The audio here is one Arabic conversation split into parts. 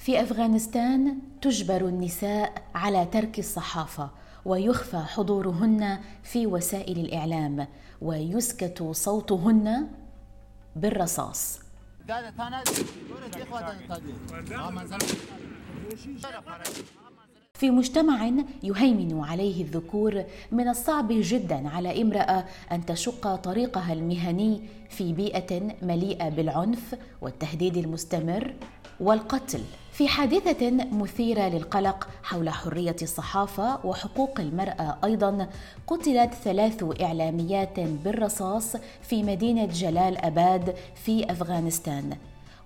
في أفغانستان تجبر النساء على ترك الصحافة ويخفى حضورهن في وسائل الإعلام ويسكت صوتهن بالرصاص. في مجتمع يهيمن عليه الذكور من الصعب جدا على امرأة أن تشق طريقها المهني في بيئة مليئة بالعنف والتهديد المستمر والقتل. في حادثة مثيرة للقلق حول حرية الصحافة وحقوق المرأة أيضا قتلت ثلاث إعلاميات بالرصاص في مدينة جلال أباد في أفغانستان.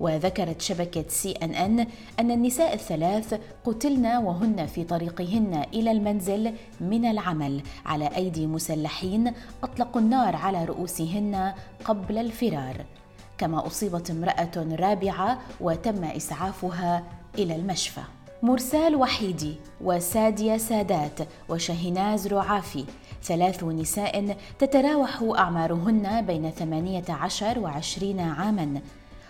وذكرت شبكة سي أن أن أن النساء الثلاث قتلن وهن في طريقهن إلى المنزل من العمل على أيدي مسلحين أطلقوا النار على رؤوسهن قبل الفرار. كما أصيبت امرأة رابعة وتم إسعافها إلى المشفى. مرسال وحيدي وسادية سادات وشهناز رعافي ثلاث نساء تتراوح أعمارهن بين 18 وعشرين عاماً.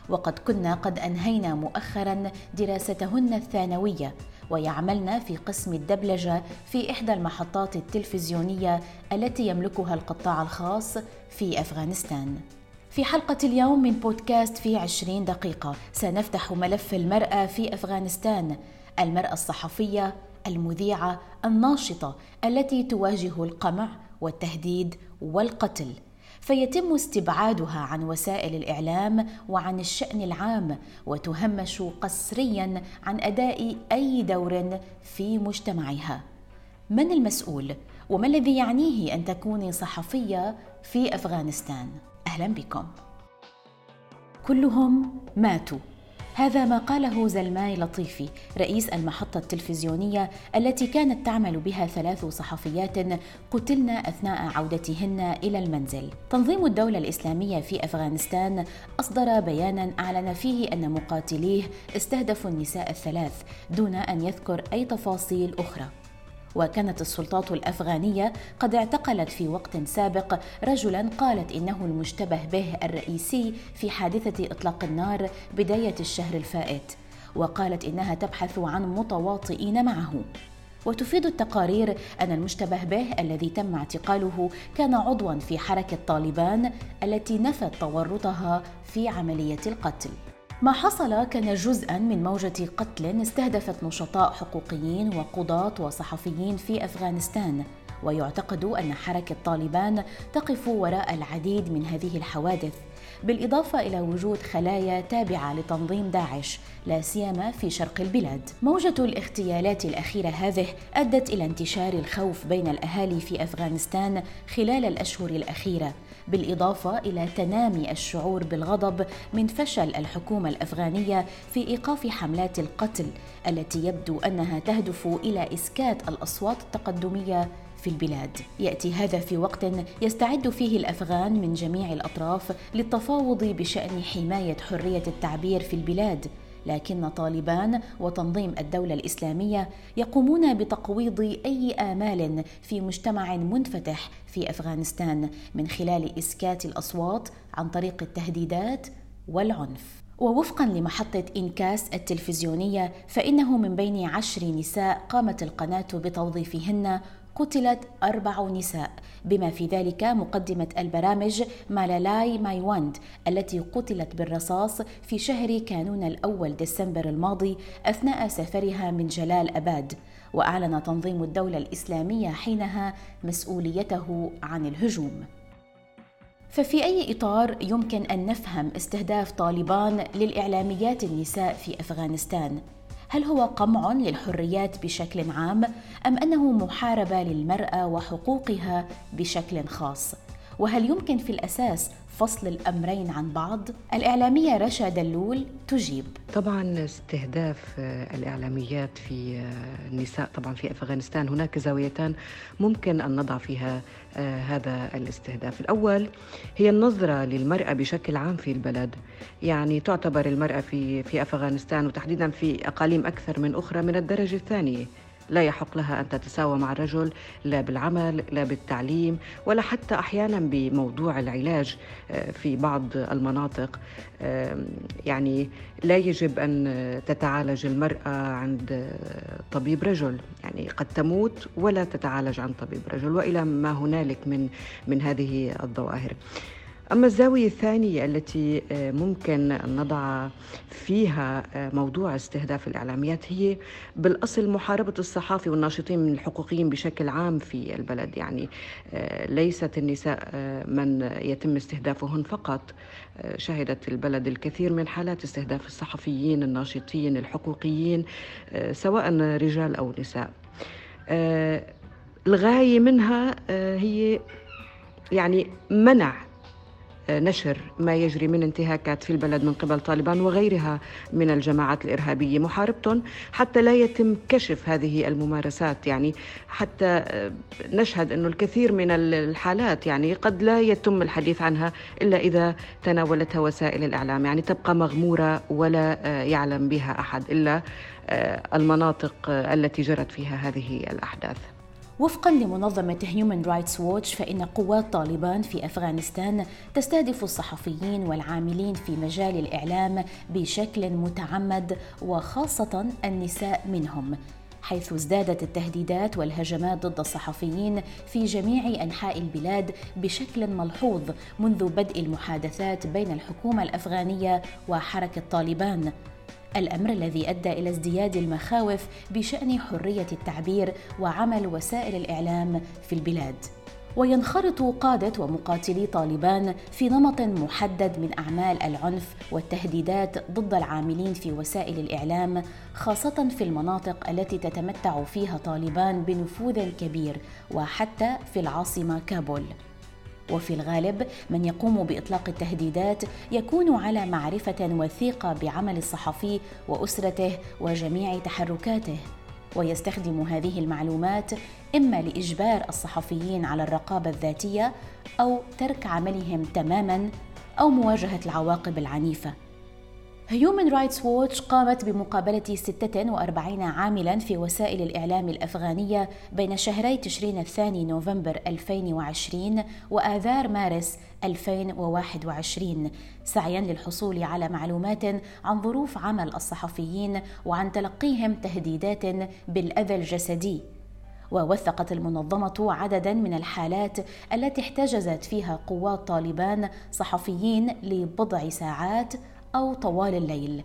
وقد كنا قد أنهينا مؤخرا دراستهن الثانوية ويعملن في قسم الدبلجة في إحدى المحطات التلفزيونية التي يملكها القطاع الخاص في أفغانستان. في حلقة اليوم من بودكاست في عشرين دقيقة. سنفتح ملف المرأة في أفغانستان. المرأة الصحفية المذيعة الناشطة التي تواجه القمع والتهديد والقتل. فيتم استبعادها عن وسائل الإعلام وعن الشأن العام وتهمش قسريا عن أداء أي دور في مجتمعها. من المسؤول؟ وما الذي يعنيه أن تكوني صحفية في أفغانستان؟ أهلا بكم كلهم ماتوا هذا ما قاله زلماي لطيفي رئيس المحطة التلفزيونية التي كانت تعمل بها ثلاث صحفيات قتلن أثناء عودتهن إلى المنزل. تنظيم الدولة الإسلامية في أفغانستان أصدر بيانا أعلن فيه أن مقاتليه استهدفوا النساء الثلاث دون أن يذكر أي تفاصيل أخرى. وكانت السلطات الأفغانية قد اعتقلت في وقت سابق. رجلا قالت إنه المشتبه به الرئيسي في حادثة إطلاق النار بداية الشهر الفائت وقالت إنها تبحث عن متواطئين معه. وتفيد التقارير أن المشتبه به الذي تم اعتقاله كان عضوا في حركة طالبان التي نفت تورطها في عملية القتل. ما حصل كان جزءا من موجة قتل استهدفت نشطاء حقوقيين وقضاة وصحفيين في أفغانستان. ويعتقد أن حركة طالبان تقف وراء العديد من هذه الحوادث. بالإضافة إلى وجود خلايا تابعة لتنظيم داعش لا سيما في شرق البلاد. موجة الاغتيالات الأخيرة هذه أدت إلى انتشار الخوف بين الأهالي في أفغانستان خلال الأشهر الأخيرة بالإضافة إلى تنامي الشعور بالغضب من فشل الحكومة الأفغانية في إيقاف حملات القتل التي يبدو أنها تهدف إلى إسكات الأصوات التقدمية في البلاد يأتي هذا في وقت يستعد فيه الأفغان من جميع الأطراف للتفاوض بشأن حماية حرية التعبير في البلاد لكن طالبان وتنظيم الدولة الإسلامية يقومون بتقويض أي آمال في مجتمع منفتح في أفغانستان من خلال إسكات الأصوات عن طريق التهديدات والعنف. ووفقا لمحطة إنكاس التلفزيونية فإنه من بين عشر نساء قامت القناة بتوظيفهن قتلت أربع نساء. بما في ذلك مقدمة البرامج مالالاي مايواند التي قتلت بالرصاص في شهر كانون الأول ديسمبر الماضي أثناء سفرها من جلال أباد. وأعلن تنظيم الدولة الإسلامية حينها مسؤوليته عن الهجوم. ففي أي إطار يمكن أن نفهم استهداف طالبان للإعلاميات النساء في أفغانستان؟ هل هو قمع للحريات بشكل عام أم أنه محاربة للمرأة وحقوقها بشكل خاص؟ وهل يمكن في الأساس فصل الأمرين عن بعض؟ الإعلامية رشا دلول تجيب. طبعا استهداف الإعلاميات في النساء طبعا في أفغانستان هناك زاويتان ممكن أن نضع فيها آه، هذا الاستهداف. الأول هي النظرة للمرأة بشكل عام في البلد، يعني تعتبر المرأة في في أفغانستان وتحديدا في أقاليم أكثر من أخرى من الدرجة الثانية. لا يحق لها أن تتساوى مع الرجل لا بالعمل لا بالتعليم ولا حتى أحيانا بموضوع العلاج آه، في بعض المناطق. يعني لا يجب أن تتعالج المرأة عند طبيب رجل. يعني قد تموت ولا تتعالج عند طبيب رجل وإلى ما هنالك من من هذه الظواهر. أما الزاوية الثانية التي آه، ممكن أن نضع فيها آه، موضوع استهداف الإعلاميات هي بالأصل محاربة الصحافة والناشطين من الحقوقيين بشكل عام في البلد. يعني آه، ليست النساء من يتم استهدافهن فقط. شهدت البلد الكثير من حالات استهداف الصحفيين الناشطين الحقوقيين سواء رجال أو نساء. الغاية منها هي يعني منع نشر ما يجري من انتهاكات في البلد من قبل طالبان وغيرها من الجماعات الإرهابية. محاربتهم حتى لا يتم كشف هذه الممارسات. يعني حتى آه، نشهد أنه الكثير من الحالات يعني قد لا يتم الحديث عنها إلا إذا تناولتها وسائل الإعلام. يعني تبقى مغمورة ولا آه، يعلم بها أحد إلا آه، المناطق التي جرت فيها هذه الأحداث. وفقا لمنظمة هيومن رايتس ووتش فإن قوات طالبان في أفغانستان تستهدف الصحفيين والعاملين في مجال الإعلام بشكل متعمد وخاصة النساء منهم. حيث ازدادت التهديدات والهجمات ضد الصحفيين في جميع أنحاء البلاد بشكل ملحوظ منذ بدء المحادثات بين الحكومة الأفغانية وحركة طالبان. الأمر الذي أدى إلى ازدياد المخاوف بشأن حرية التعبير وعمل وسائل الإعلام في البلاد وينخرط قادة ومقاتلي طالبان في نمط محدد من أعمال العنف والتهديدات ضد العاملين في وسائل الإعلام خاصة في المناطق التي تتمتع فيها طالبان بنفوذ كبير وحتى في العاصمة كابول. وفي الغالب من يقوم بإطلاق التهديدات يكون على معرفة وثيقة بعمل الصحفي وأسرته وجميع تحركاته. ويستخدم هذه المعلومات إما لإجبار الصحفيين على الرقابة الذاتية أو ترك عملهم تماما أو مواجهة العواقب العنيفة. هيومن رايتس ووتش قامت بمقابلة 46 عاملا في وسائل الإعلام الأفغانية بين شهري تشرين الثاني نوفمبر 2020 وآذار مارس 2021 سعيا للحصول على معلومات عن ظروف عمل الصحفيين وعن تلقيهم تهديدات بالأذى الجسدي. ووثقت المنظمة عددا من الحالات التي احتجزت فيها قوات طالبان صحفيين لبضع ساعات أو طوال الليل.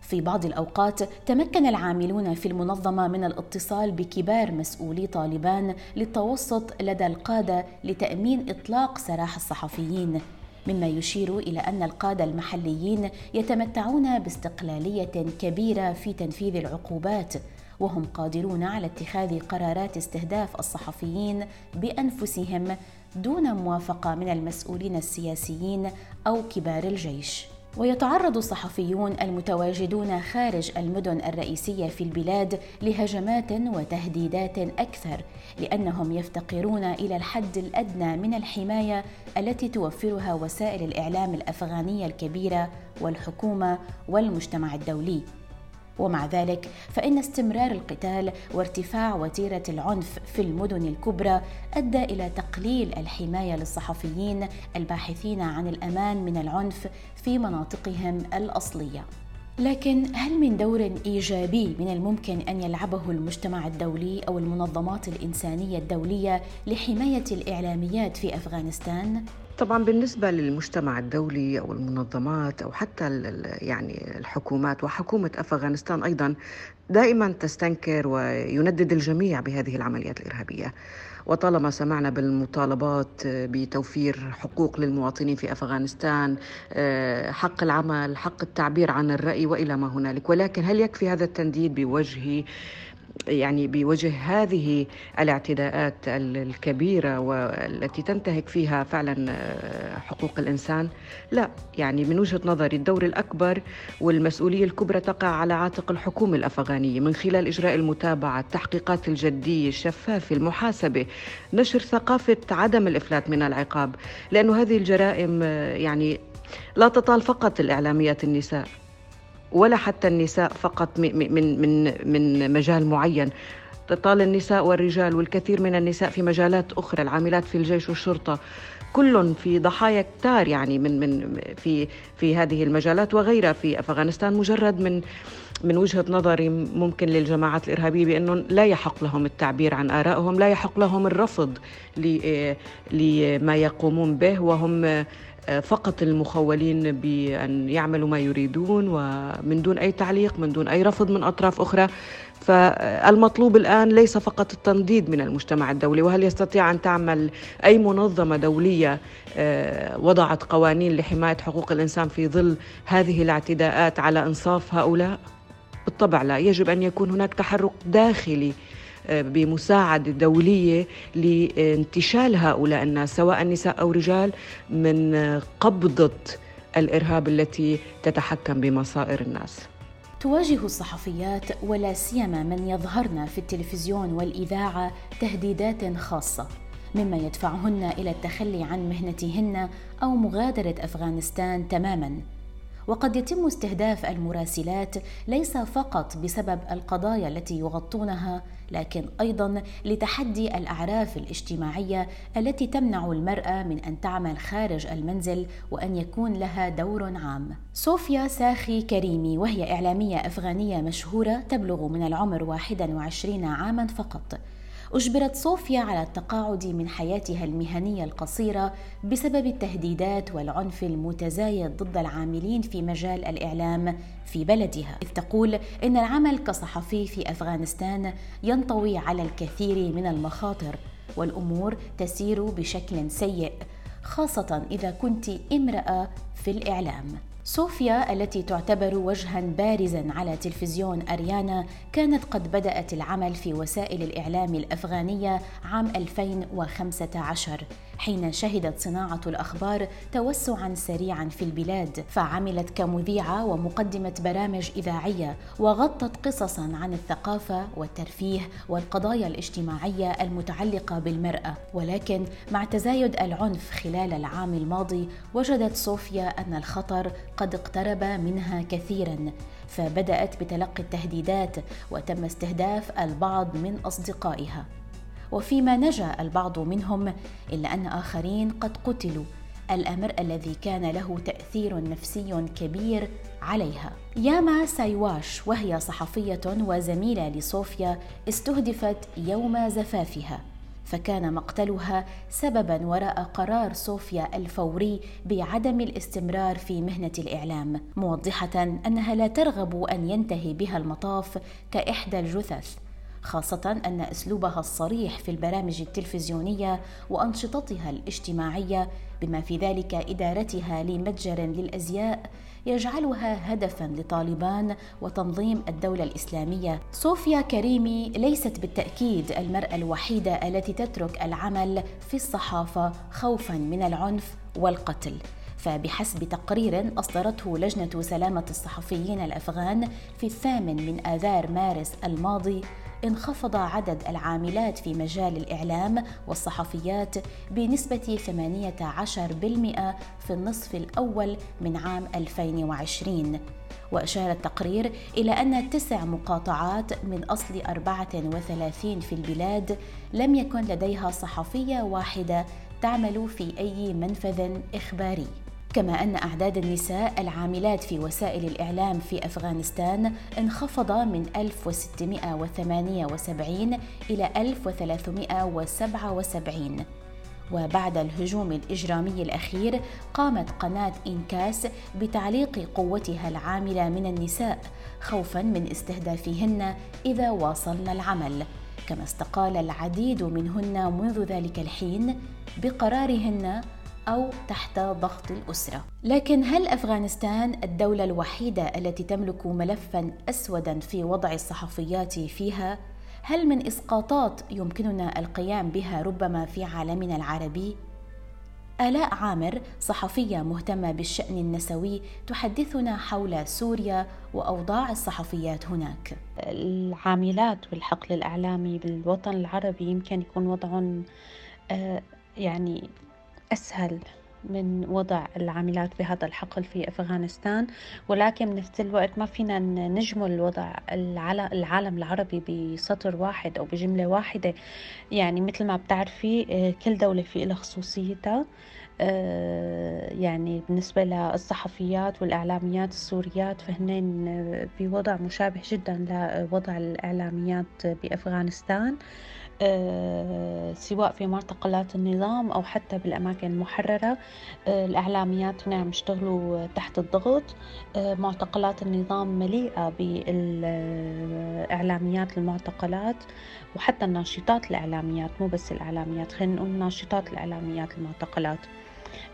في بعض الأوقات تمكن العاملون في المنظمة من الاتصال بكبار مسؤولي طالبان للتوسط لدى القادة لتأمين إطلاق سراح الصحفيين. مما يشير إلى أن القادة المحليين يتمتعون باستقلالية كبيرة في تنفيذ العقوبات وهم قادرون على اتخاذ قرارات استهداف الصحفيين بأنفسهم دون موافقة من المسؤولين السياسيين أو كبار الجيش. ويتعرض الصحفيون المتواجدون خارج المدن الرئيسية في البلاد لهجمات وتهديدات أكثر لأنهم يفتقرون إلى الحد الأدنى من الحماية التي توفرها وسائل الإعلام الأفغانية الكبيرة والحكومة والمجتمع الدولي. ومع ذلك فإن استمرار القتال وارتفاع وتيرة العنف في المدن الكبرى أدى إلى تقليل الحماية للصحفيين الباحثين عن الأمان من العنف في مناطقهم الأصلية. لكن هل من دور إيجابي من الممكن أن يلعبه المجتمع الدولي أو المنظمات الإنسانية الدولية لحماية الإعلاميات في أفغانستان؟ طبعا بالنسبة للمجتمع الدولي أو المنظمات أو حتى يعني الحكومات وحكومة أفغانستان أيضا دائما تستنكر ويندد الجميع بهذه العمليات الإرهابية. وطالما سمعنا بالمطالبات بتوفير حقوق للمواطنين في أفغانستان آه، حق العمل حق التعبير عن الرأي وإلى ما هنالك ولكن هل يكفي هذا التنديد بوجه يعني بوجه هذه الاعتداءات الكبيرة والتي تنتهك فيها فعلا آه، حقوق الإنسان. لا يعني من وجهة نظري الدور الأكبر والمسؤولية الكبرى تقع على عاتق الحكومة الأفغانية. من خلال إجراء المتابعة التحقيقات الجدية الشفافه المحاسبة نشر ثقافة عدم الإفلات من العقاب. لأنه هذه الجرائم آه، يعني لا تطال فقط الإعلاميات النساء. ولا حتى النساء فقط من من من مجال معين. طال النساء والرجال والكثير من النساء في مجالات أخرى العاملات في الجيش والشرطة كل في ضحايا كتار يعني من من في في هذه المجالات وغيرها. في أفغانستان مجرد من من وجهة نظري ممكن للجماعات الإرهابية بأنه لا يحق لهم التعبير عن آرائهم، لا يحق لهم الرفض لما يقومون به. وهم فقط المخولين بأن يعملوا ما يريدون ومن دون أي تعليق من دون أي رفض من أطراف أخرى فالمطلوب الآن ليس فقط التنضيد من المجتمع الدولي وهل يستطيع أن تعمل أي منظمة دولية آه، وضعت قوانين لحماية حقوق الإنسان في ظل هذه الاعتداءات على إنصاف هؤلاء؟ بالطبع لا يجب أن يكون هناك تحرك داخلي بمساعدة دولية لانتشال هؤلاء الناس سواء نساء أو رجال من قبضة الإرهاب التي تتحكم بمصائر الناس. تواجه الصحفيات ولا سيما من يظهرن في التلفزيون والإذاعة تهديدات خاصة مما يدفعهن إلى التخلي عن مهنتهن أو مغادرة أفغانستان تماما. وقد يتم استهداف المراسلات ليس فقط بسبب القضايا التي يغطونها لكن أيضا لتحدي الأعراف الاجتماعية التي تمنع المرأة من أن تعمل خارج المنزل وأن يكون لها دور عام. صوفيا ساخي كريمي وهي إعلامية أفغانية مشهورة تبلغ من العمر 21 عاما فقط. أجبرت صوفيا على التقاعد من حياتها المهنية القصيرة بسبب التهديدات والعنف المتزايد ضد العاملين في مجال الإعلام في بلدها، إذ تقول إن العمل كصحفي في أفغانستان ينطوي على الكثير من المخاطر والأمور تسير بشكل سيء، خاصة إذا كنت امرأة في الإعلام. صوفيا التي تعتبر وجها بارزا على تلفزيون أريانا كانت قد بدأت العمل في وسائل الإعلام الأفغانية عام 2015 حين شهدت صناعة الأخبار توسعا سريعا في البلاد فعملت كمذيعة ومقدمة برامج إذاعية وغطت قصصا عن الثقافة والترفيه والقضايا الاجتماعية المتعلقة بالمرأة. ولكن مع تزايد العنف خلال العام الماضي وجدت صوفيا أن الخطر قد اقترب منها كثيرا فبدأت بتلقي التهديدات وتم استهداف البعض من أصدقائها. وفيما نجا البعض منهم إلا أن آخرين قد قتلوا. الأمر الذي كان له تأثير نفسي كبير عليها. ياما سايواش وهي صحفية وزميلة لصوفيا استهدفت يوم زفافها. فكان مقتلها سببا وراء قرار صوفيا الفوري بعدم الاستمرار في مهنة الإعلام موضحة أنها لا ترغب أن ينتهي بها المطاف كإحدى الجثث. خاصة أن أسلوبها الصريح في البرامج التلفزيونية وأنشطتها الاجتماعية بما في ذلك إدارتها لمتجر للأزياء يجعلها هدفا لطالبان وتنظيم الدولة الإسلامية. صوفيا كريمي ليست بالتأكيد المرأة الوحيدة التي تترك العمل في الصحافة خوفا من العنف والقتل. فبحسب تقرير أصدرته لجنة سلامة الصحفيين الأفغان في الثامن من آذار مارس الماضي انخفض عدد العاملات في مجال الإعلام والصحفيات بنسبة 18% في النصف الأول من عام 2020 وأشار التقرير إلى أن تسع مقاطعات من أصل 34 في البلاد لم يكن لديها صحفية واحدة تعمل في أي منفذ إخباري. كما أن أعداد النساء العاملات في وسائل الإعلام في أفغانستان انخفض من 1678 إلى 1377 وبعد الهجوم الإجرامي الأخير قامت قناة إنكاس بتعليق قوتها العاملة من النساء خوفا من استهدافهن إذا واصلن العمل. كما استقال العديد منهن منذ ذلك الحين بقرارهن أو تحت ضغط الأسرة. لكن هل أفغانستان الدولة الوحيدة التي تملك ملفا أسودا في وضع الصحفيات فيها؟ هل من إسقاطات يمكننا القيام بها ربما في عالمنا العربي؟ آلاء عامر صحفية مهتمة بالشأن النسوي تحدثنا حول سوريا وأوضاع الصحفيات هناك العاملات والحقل الإعلامي بالوطن العربي يمكن يكون وضعهم آه، يعني أسهل من وضع العاملات بهذا الحقل في أفغانستان ولكن بنفس الوقت ما فينا نجمل وضع العالم العربي بسطر واحد أو بجملة واحدة. يعني مثل ما بتعرفي آه، كل دولة في لها خصوصيتها. آه، يعني بالنسبة للصحفيات والإعلاميات السوريات فهنين بوضع مشابه جدا لوضع الإعلاميات بأفغانستان. آه، سواء في معتقلات النظام أو حتى بالأماكن المحررة آه، الإعلاميات هنا عم يشتغلوا تحت الضغط. معتقلات النظام مليئة بالإعلاميات المعتقلات وحتى الناشطات الإعلاميات مو بس الإعلاميات خلينا نقول ناشطات الإعلاميات المعتقلات. آه،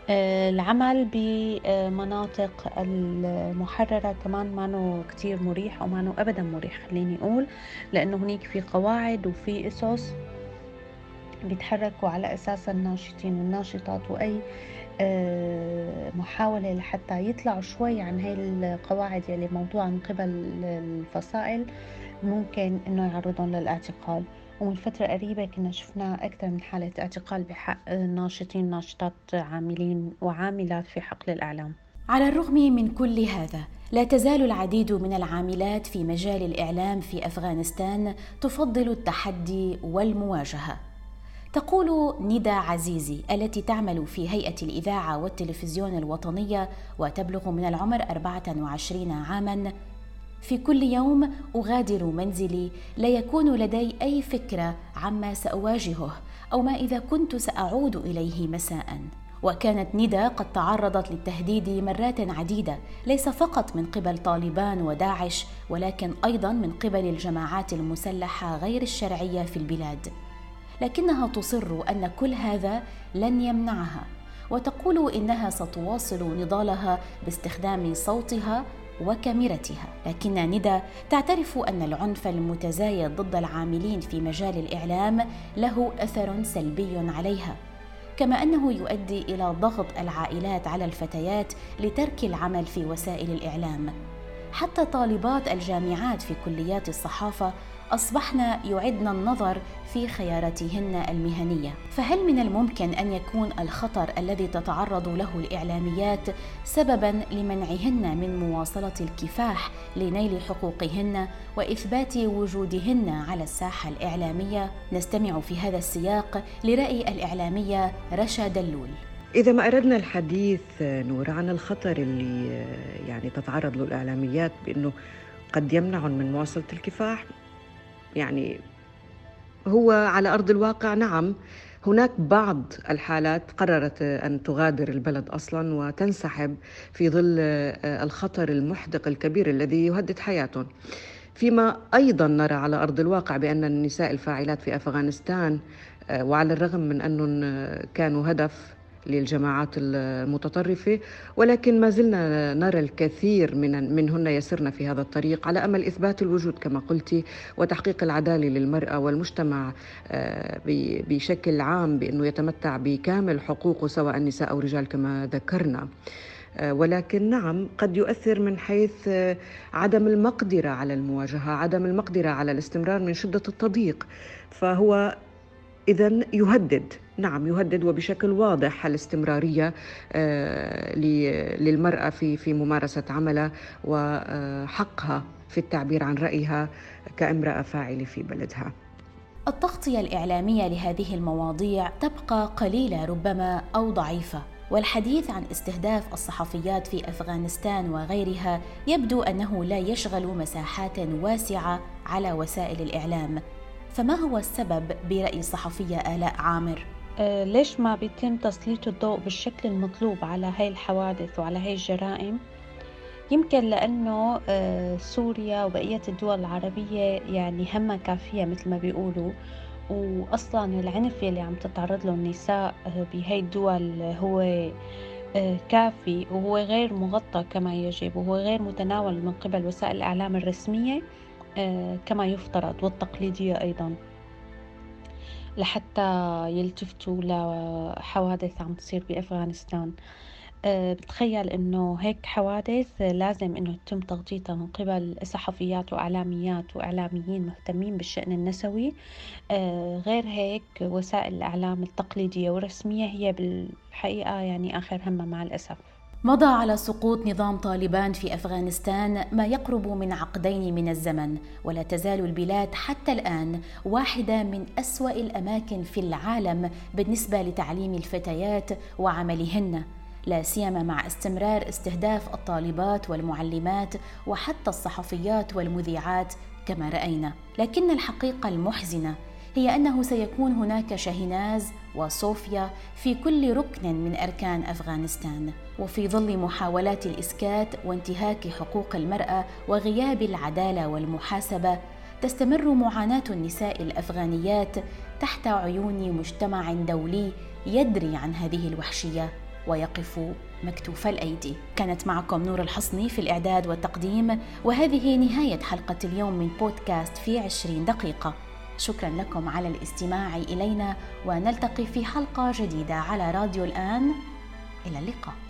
العمل بمناطق المحررة كمان مانو كتير مريح أو مانو أبدا مريح خليني أقول لأنه هنيك في قواعد وفي أسس بيتحركوا على أساس الناشطين والناشطات وأي آه، محاولة لحتى يطلعوا شوي عن هاي القواعد يلي موضوعة من قبل الفصائل ممكن إنه يعرضهم للإعتقال. ومن فترة قريبة كنا شفنا أكثر من حالة اعتقال بحق ناشطين ناشطات عاملين وعاملات في حقل الإعلام. على الرغم من كل هذا لا تزال العديد من العاملات في مجال الإعلام في أفغانستان تفضل التحدي والمواجهة. تقول ندى عزيزي التي تعمل في هيئة الإذاعة والتلفزيون الوطنية وتبلغ من العمر 24 عاماً في كل يوم أغادر منزلي لا يكون لدي أي فكرة عما سأواجهه أو ما إذا كنت سأعود إليه مساء. وكانت ندى قد تعرضت للتهديد مرات عديدة ليس فقط من قبل طالبان وداعش ولكن أيضا من قبل الجماعات المسلحة غير الشرعية في البلاد. لكنها تصر أن كل هذا لن يمنعها وتقول إنها ستواصل نضالها باستخدام صوتها وكاميرتها. لكن ندى تعترف أن العنف المتزايد ضد العاملين في مجال الإعلام له أثر سلبي عليها كما أنه يؤدي إلى ضغط العائلات على الفتيات لترك العمل في وسائل الإعلام. حتى طالبات الجامعات في كليات الصحافة أصبحن يعدن النظر في خياراتهن المهنية. فهل من الممكن أن يكون الخطر الذي تتعرض له الإعلاميات سببا لمنعهن من مواصلة الكفاح لنيل حقوقهن وإثبات وجودهن على الساحة الإعلامية؟ نستمع في هذا السياق لرأي الإعلامية رشا دلول. إذا ما أردنا الحديث نور عن الخطر اللي يعني تتعرض له الإعلاميات بأنه قد يمنعهم من مواصلة الكفاح يعني هو على أرض الواقع نعم هناك بعض الحالات قررت أن تغادر البلد أصلا وتنسحب في ظل الخطر المحدق الكبير الذي يهدد حياتهم فيما أيضا نرى على أرض الواقع بأن النساء الفاعلات في أفغانستان وعلى الرغم من أنهم كانوا هدف للجماعات المتطرفة ولكن ما زلنا نرى الكثير من منهن يسرن في هذا الطريق على أمل إثبات الوجود كما قلت وتحقيق العدالة للمرأة والمجتمع آه، بشكل عام بأنه يتمتع بكامل حقوقه سواء النساء أو الرجال كما ذكرنا. آه، ولكن نعم قد يؤثر من حيث آه، عدم المقدرة على المواجهة، عدم المقدرة على الاستمرار من شدة التضييق، فهو اذا يهدد نعم يهدد وبشكل واضح الاستمرارية آه، للمرأة في في ممارسة عملها وحقها في التعبير عن رأيها كامرأة فاعلة في بلدها. التغطيه الاعلاميه لهذه المواضيع تبقى قليلة ربما أو ضعيفة والحديث عن استهداف الصحفيات في أفغانستان وغيرها يبدو أنه لا يشغل مساحات واسعة على وسائل الإعلام فما هو السبب برأي الصحفية آلاء عامر؟ أه ليش ما بيتم تسليط الضوء بالشكل المطلوب على هاي الحوادث وعلى هاي الجرائم؟ يمكن لأنه أه سوريا وبقية الدول العربية يعني همها كافية مثل ما بيقولوا وأصلا العنف اللي عم تتعرض له النساء آه، بهاي الدول هو آه، كافي وهو غير مغطى كما يجب وهو غير متناول من قبل وسائل الإعلام الرسمية آه، كما يفترض والتقليدية أيضا لحتى يلتفتوا لحوادث عم تصير بأفغانستان. آه، بتخيل إنه هيك حوادث لازم إنه يتم تغطيتها من قبل صحفيات وإعلاميات وإعلاميين مهتمين بالشأن النسوي. آه، غير هيك وسائل الإعلام التقليدية والرسمية هي بالحقيقة يعني آخر همها مع الأسف. مضى على سقوط نظام طالبان في أفغانستان ما يقرب من عقدين من الزمن ولا تزال البلاد حتى الآن واحدة من أسوأ الأماكن في العالم بالنسبة لتعليم الفتيات وعملهن. لا سيما مع استمرار استهداف الطالبات والمعلمات وحتى الصحفيات والمذيعات كما رأينا. لكن الحقيقة المحزنة هي أنه سيكون هناك شاهناز وصوفيا في كل ركن من أركان أفغانستان وفي ظل محاولات الإسكات وانتهاك حقوق المرأة وغياب العدالة والمحاسبة تستمر معاناة النساء الأفغانيات تحت عيون مجتمع دولي يدري عن هذه الوحشية ويقف مكتوف الأيدي. كانت معكم نور الحصني في الإعداد والتقديم وهذه نهاية حلقة اليوم من بودكاست في عشرين دقيقة. شكرا لكم على الاستماع إلينا ونلتقي في حلقة جديدة على راديو الآن. إلى اللقاء.